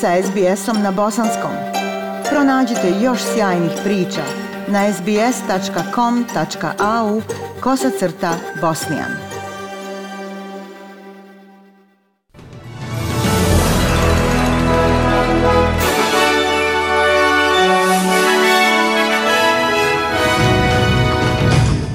sa SBS-om na bosanskom. Pronađite još sjajnih priča na sbs.com.au kosacrta bosnijan.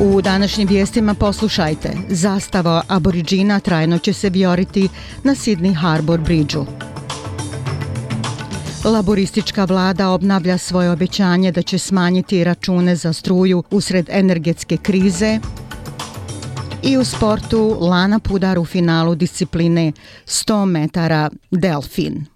U današnjim vijestima poslušajte. Zastava aboriđina trajno će se vjoriti na Sydney Harbour Bridgeu. Laboristička vlada obnavlja svoje obećanje da će smanjiti račune za struju usred energetske krize. I u sportu Lana Pudar u finalu discipline 100 metara Delfin.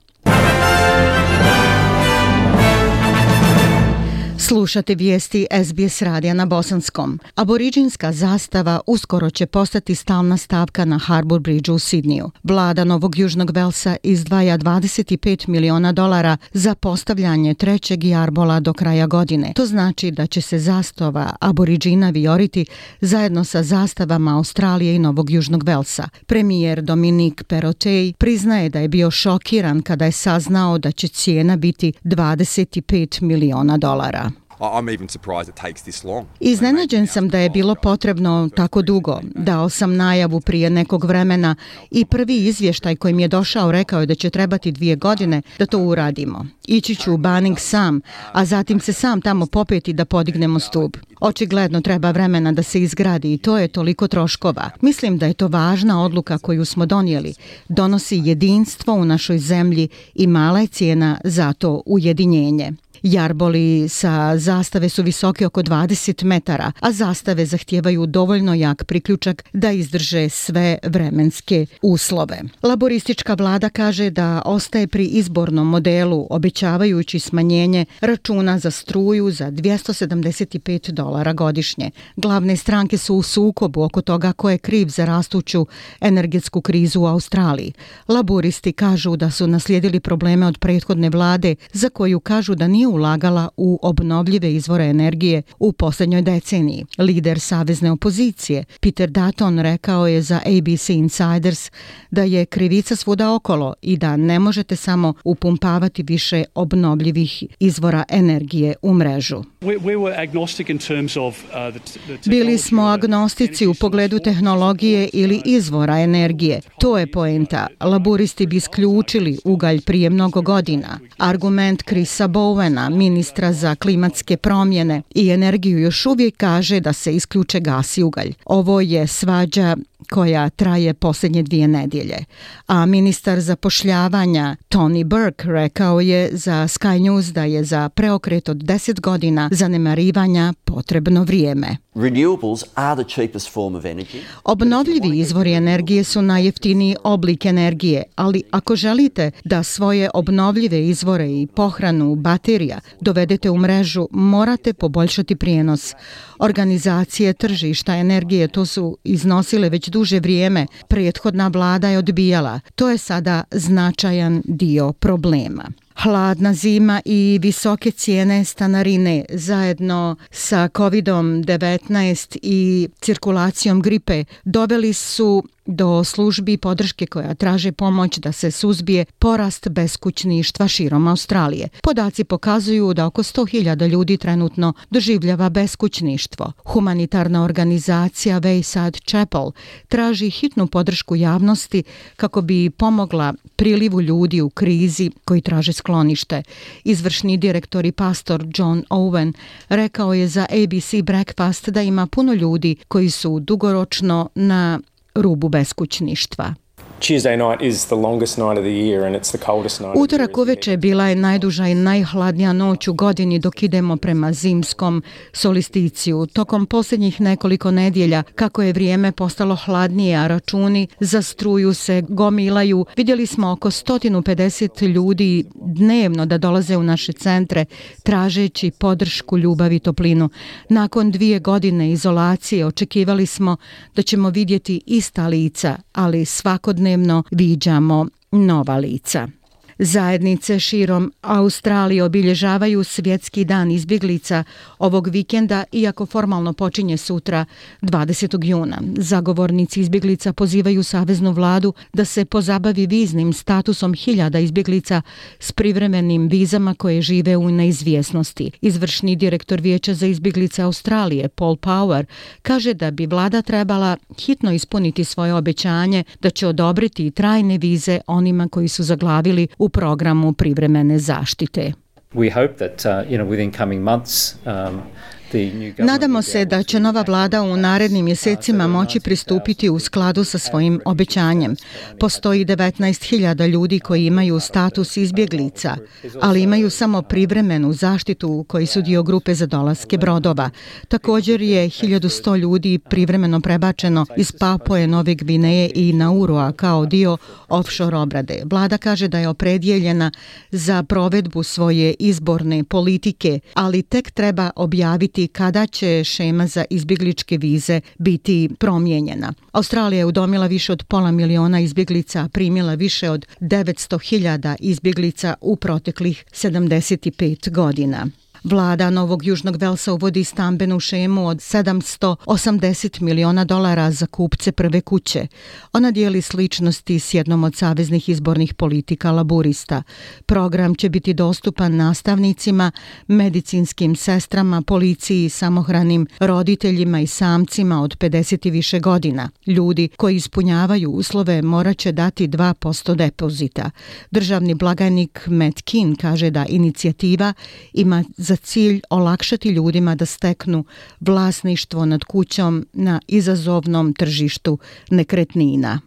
Slušate vijesti SBS radija na Bosanskom. Aboriđinska zastava uskoro će postati stalna stavka na Harbour Bridge u Sidniju. Vlada Novog Južnog Velsa izdvaja 25 miliona dolara za postavljanje trećeg jarbola do kraja godine. To znači da će se zastava Aboriđina vioriti zajedno sa zastavama Australije i Novog Južnog Velsa. Premijer Dominik Perotej priznaje da je bio šokiran kada je saznao da će cijena biti 25 miliona dolara. I'm even surprised it takes this long. Iznenađen sam da je bilo potrebno tako dugo. Dao sam najavu prije nekog vremena i prvi izvještaj koji mi je došao rekao je da će trebati dvije godine da to uradimo. Ići ću u Banning sam, a zatim se sam tamo popeti da podignemo stup. Očigledno treba vremena da se izgradi i to je toliko troškova. Mislim da je to važna odluka koju smo donijeli. Donosi jedinstvo u našoj zemlji i mala je cijena za to ujedinjenje. Jarboli sa zastave su visoke oko 20 metara, a zastave zahtijevaju dovoljno jak priključak da izdrže sve vremenske uslove. Laboristička vlada kaže da ostaje pri izbornom modelu, obećavajući smanjenje računa za struju za 275 dolara godišnje. Glavne stranke su u sukobu oko toga ko je kriv za rastuću energetsku krizu u Australiji. Laboristi kažu da su naslijedili probleme od prethodne vlade za koju kažu da nije ulagala u obnovljive izvore energije u posljednjoj deceniji. Lider savezne opozicije Peter Dutton rekao je za ABC Insiders da je krivica svuda okolo i da ne možete samo upumpavati više obnovljivih izvora energije u mrežu. Uh, Bili smo agnostici u pogledu tehnologije ili izvora energije. To je poenta. Laburisti bi isključili ugalj prije mnogo godina. Argument Krisa Bowena Bowena, ministra za klimatske promjene i energiju, još uvijek kaže da se isključe gas i ugalj. Ovo je svađa koja traje posljednje dvije nedjelje. A ministar zapošljavanja Tony Burke rekao je za Sky News da je za preokret od 10 godina zanemarivanja potrebno vrijeme. Obnovljivi izvori energije su najjeftiniji oblik energije, ali ako želite da svoje obnovljive izvore i pohranu baterija dovedete u mrežu, morate poboljšati prijenos. Organizacije tržišta energije to su iznosile već duže vrijeme. Prethodna vlada je odbijala. To je sada značajan dio problema. Hladna zima i visoke cijene stanarine zajedno sa COVID-19 i cirkulacijom gripe doveli su do službi podrške koja traže pomoć da se suzbije porast beskućništva širom Australije. Podaci pokazuju da oko 100.000 ljudi trenutno doživljava beskućništvo. Humanitarna organizacija Wayside Chapel traži hitnu podršku javnosti kako bi pomogla prilivu ljudi u krizi koji traže sklonište. Izvršni direktor i pastor John Owen rekao je za ABC Breakfast da ima puno ljudi koji su dugoročno na rubu beskućništva. Utorak uveče bila je najduža i najhladnija noć u godini dok idemo prema zimskom solisticiju. Tokom posljednjih nekoliko nedjelja, kako je vrijeme postalo hladnije, a računi za struju se gomilaju, vidjeli smo oko 150 ljudi dnevno da dolaze u naše centre tražeći podršku, ljubav i toplinu. Nakon dvije godine izolacije očekivali smo da ćemo vidjeti ista lica, ali svakodne svakodnevno viđamo nova lica. Zajednice širom Australije obilježavaju svjetski dan izbjeglica ovog vikenda, iako formalno počinje sutra 20. juna. Zagovornici izbjeglica pozivaju Saveznu vladu da se pozabavi viznim statusom hiljada izbjeglica s privremenim vizama koje žive u neizvjesnosti. Izvršni direktor Vijeća za izbjeglice Australije, Paul Power, kaže da bi vlada trebala hitno ispuniti svoje obećanje da će odobriti trajne vize onima koji su zaglavili u programu privremene zaštite. We hope that uh, you know within coming months um, Nadamo se da će nova vlada u narednim mjesecima moći pristupiti u skladu sa svojim obećanjem. Postoji 19.000 ljudi koji imaju status izbjeglica, ali imaju samo privremenu zaštitu koji su dio grupe za dolaske brodova. Također je 1100 ljudi privremeno prebačeno iz Papoje, Nove Gvineje i Naurua kao dio offshore obrade. Vlada kaže da je opredjeljena za provedbu svoje izborne politike, ali tek treba objaviti vidjeti kada će šema za izbjegličke vize biti promijenjena. Australija je udomila više od pola miliona izbjeglica, primila više od 900.000 izbjeglica u proteklih 75 godina. Vlada Novog Južnog Velsa uvodi stambenu šemu od 780 miliona dolara za kupce prve kuće. Ona dijeli sličnosti s jednom od saveznih izbornih politika laburista. Program će biti dostupan nastavnicima, medicinskim sestrama, policiji, samohranim roditeljima i samcima od 50 i više godina. Ljudi koji ispunjavaju uslove moraće dati 2% depozita. Državni blagajnik Matt Kin kaže da inicijativa ima za cilj olakšati ljudima da steknu vlasništvo nad kućom na izazovnom tržištu nekretnina.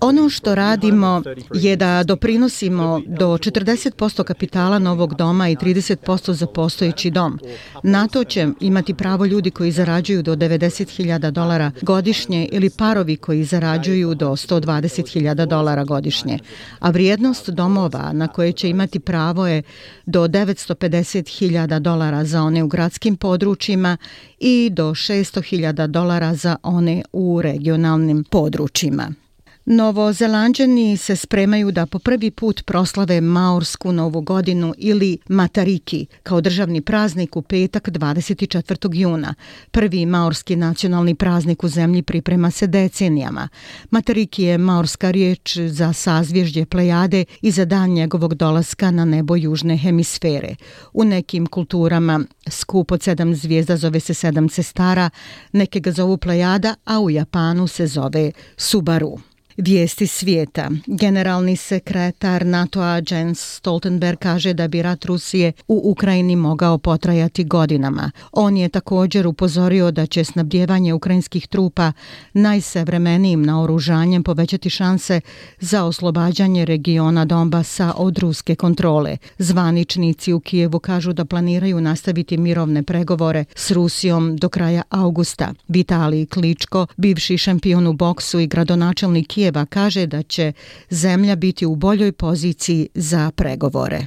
Ono što radimo je da doprinosimo do 40% kapitala novog doma i 30% za postojeći dom. Na to će imati pravo ljudi koji zarađuju do 90.000 dolara godišnje ili parovi koji zarađuju do 120.000 dolara godišnje. A vrijednost domova na koje će imati pravo je do 950.000 dolara za one u gradskim područjima i do 600.000 dolara za one u regionalnim područjima. Novozelanđani se spremaju da po prvi put proslave Maorsku novu godinu ili Matariki kao državni praznik u petak 24. juna. Prvi maorski nacionalni praznik u zemlji priprema se decenijama. Matariki je maorska riječ za sazvježdje plejade i za dan njegovog dolaska na nebo južne hemisfere. U nekim kulturama skup od sedam zvijezda zove se sedam cestara, neke ga zovu plejada, a u Japanu se zove Subaru. Vijesti svijeta. Generalni sekretar NATO-a Jens Stoltenberg kaže da bi rat Rusije u Ukrajini mogao potrajati godinama. On je također upozorio da će snabdjevanje ukrajinskih trupa najsevremenijim naoružanjem povećati šanse za oslobađanje regiona Donbasa od ruske kontrole. Zvaničnici u Kijevu kažu da planiraju nastaviti mirovne pregovore s Rusijom do kraja augusta. Vitalij Kličko, bivši šampion u boksu i gradonačelnik Kijeva, kaže da će zemlja biti u boljoj poziciji za pregovore.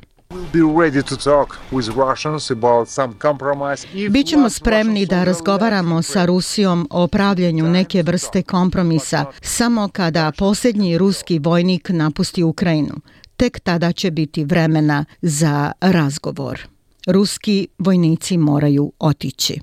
Bićemo spremni da razgovaramo sa Rusijom o pravljenju neke vrste kompromisa samo kada posljednji ruski vojnik napusti Ukrajinu. Tek tada će biti vremena za razgovor. Ruski vojnici moraju otići.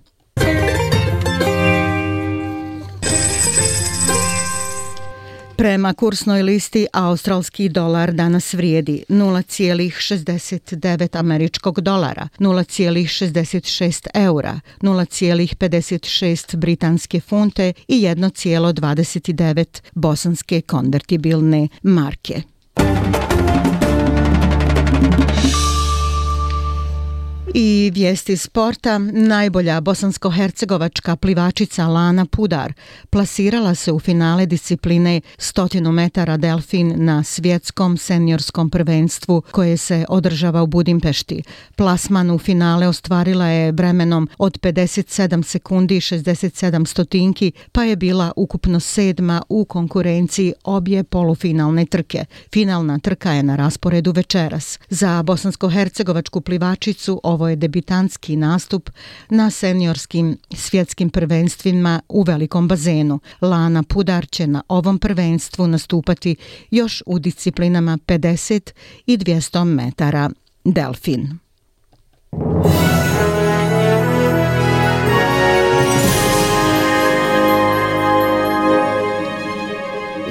Prema kursnoj listi, australski dolar danas vrijedi 0,69 američkog dolara, 0,66 eura, 0,56 britanske funte i 1,29 bosanske konvertibilne marke. I vijesti sporta, najbolja bosansko-hercegovačka plivačica Lana Pudar plasirala se u finale discipline 100 metara delfin na svjetskom seniorskom prvenstvu koje se održava u Budimpešti. Plasman u finale ostvarila je vremenom od 57 sekundi i 67 stotinki, pa je bila ukupno sedma u konkurenciji obje polufinalne trke. Finalna trka je na rasporedu večeras. Za bosansko-hercegovačku plivačicu ovo ovo je debitanski nastup na seniorskim svjetskim prvenstvima u velikom bazenu. Lana Pudar će na ovom prvenstvu nastupati još u disciplinama 50 i 200 metara. Delfin.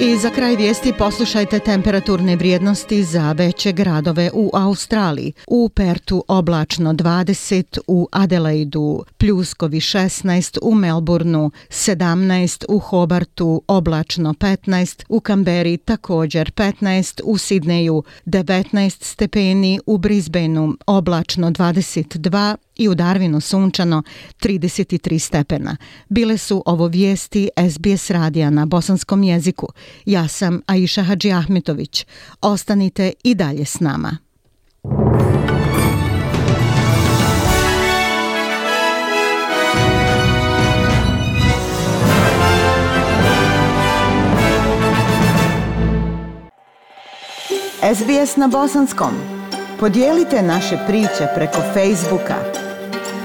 I za kraj vijesti poslušajte temperaturne vrijednosti za veće gradove u Australiji. U Pertu oblačno 20, u Adelaidu pljuskovi 16, u Melbourneu 17, u Hobartu oblačno 15, u Kamberi također 15, u Sidneju 19 stepeni, u Brisbaneu oblačno 22 i u Darwinu sunčano 33 stepena. Bile su ovo vijesti SBS radija na bosanskom jeziku. Ja sam Aisha Hadži Ahmetović. Ostanite i dalje s nama. SBS na bosanskom. Podijelite naše priče preko Facebooka.